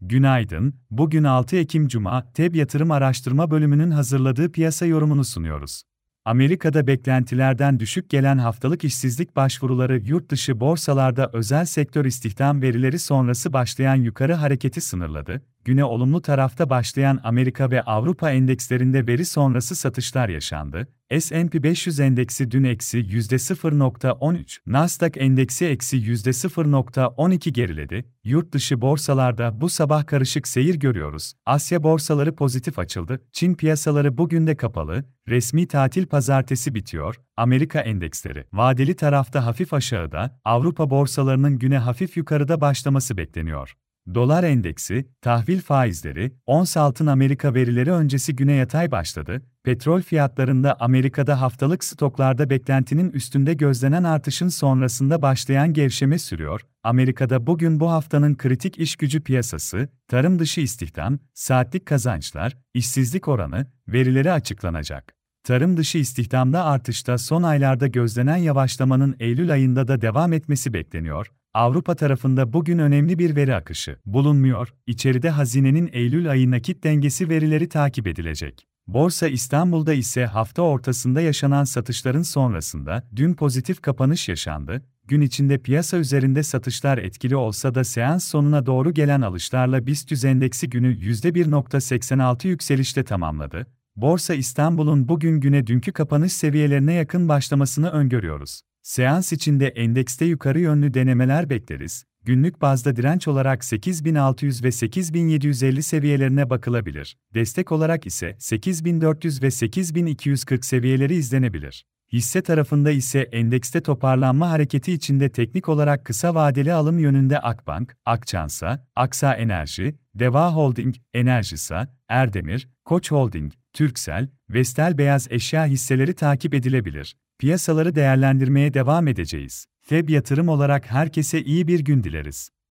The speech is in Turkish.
Günaydın, bugün 6 Ekim Cuma, TEB Yatırım Araştırma Bölümünün hazırladığı piyasa yorumunu sunuyoruz. Amerika'da beklentilerden düşük gelen haftalık işsizlik başvuruları yurt dışı borsalarda özel sektör istihdam verileri sonrası başlayan yukarı hareketi sınırladı. Güne olumlu tarafta başlayan Amerika ve Avrupa endekslerinde veri sonrası satışlar yaşandı. S&P 500 endeksi dün eksi %0.13, Nasdaq endeksi eksi %0.12 geriledi. Yurt dışı borsalarda bu sabah karışık seyir görüyoruz. Asya borsaları pozitif açıldı. Çin piyasaları bugün de kapalı. Resmi tatil pazartesi bitiyor. Amerika endeksleri vadeli tarafta hafif aşağıda, Avrupa borsalarının güne hafif yukarıda başlaması bekleniyor. Dolar endeksi, tahvil faizleri, ons altın Amerika verileri öncesi güne yatay başladı. Petrol fiyatlarında Amerika'da haftalık stoklarda beklentinin üstünde gözlenen artışın sonrasında başlayan gevşeme sürüyor. Amerika'da bugün bu haftanın kritik iş gücü piyasası, tarım dışı istihdam, saatlik kazançlar, işsizlik oranı verileri açıklanacak. Tarım dışı istihdamda artışta son aylarda gözlenen yavaşlamanın Eylül ayında da devam etmesi bekleniyor. Avrupa tarafında bugün önemli bir veri akışı bulunmuyor. İçeride hazinenin Eylül ayı nakit dengesi verileri takip edilecek. Borsa İstanbul'da ise hafta ortasında yaşanan satışların sonrasında dün pozitif kapanış yaşandı. Gün içinde piyasa üzerinde satışlar etkili olsa da seans sonuna doğru gelen alışlarla BIST endeksi günü %1.86 yükselişte tamamladı. Borsa İstanbul'un bugün güne dünkü kapanış seviyelerine yakın başlamasını öngörüyoruz. Seans içinde endekste yukarı yönlü denemeler bekleriz. Günlük bazda direnç olarak 8600 ve 8750 seviyelerine bakılabilir. Destek olarak ise 8400 ve 8240 seviyeleri izlenebilir. Hisse tarafında ise endekste toparlanma hareketi içinde teknik olarak kısa vadeli alım yönünde Akbank, Akçansa, Aksa Enerji, Deva Holding, Enerjisa, Erdemir, Koç Holding, Türksel, Vestel Beyaz Eşya hisseleri takip edilebilir. Piyasaları değerlendirmeye devam edeceğiz. FEB yatırım olarak herkese iyi bir gün dileriz.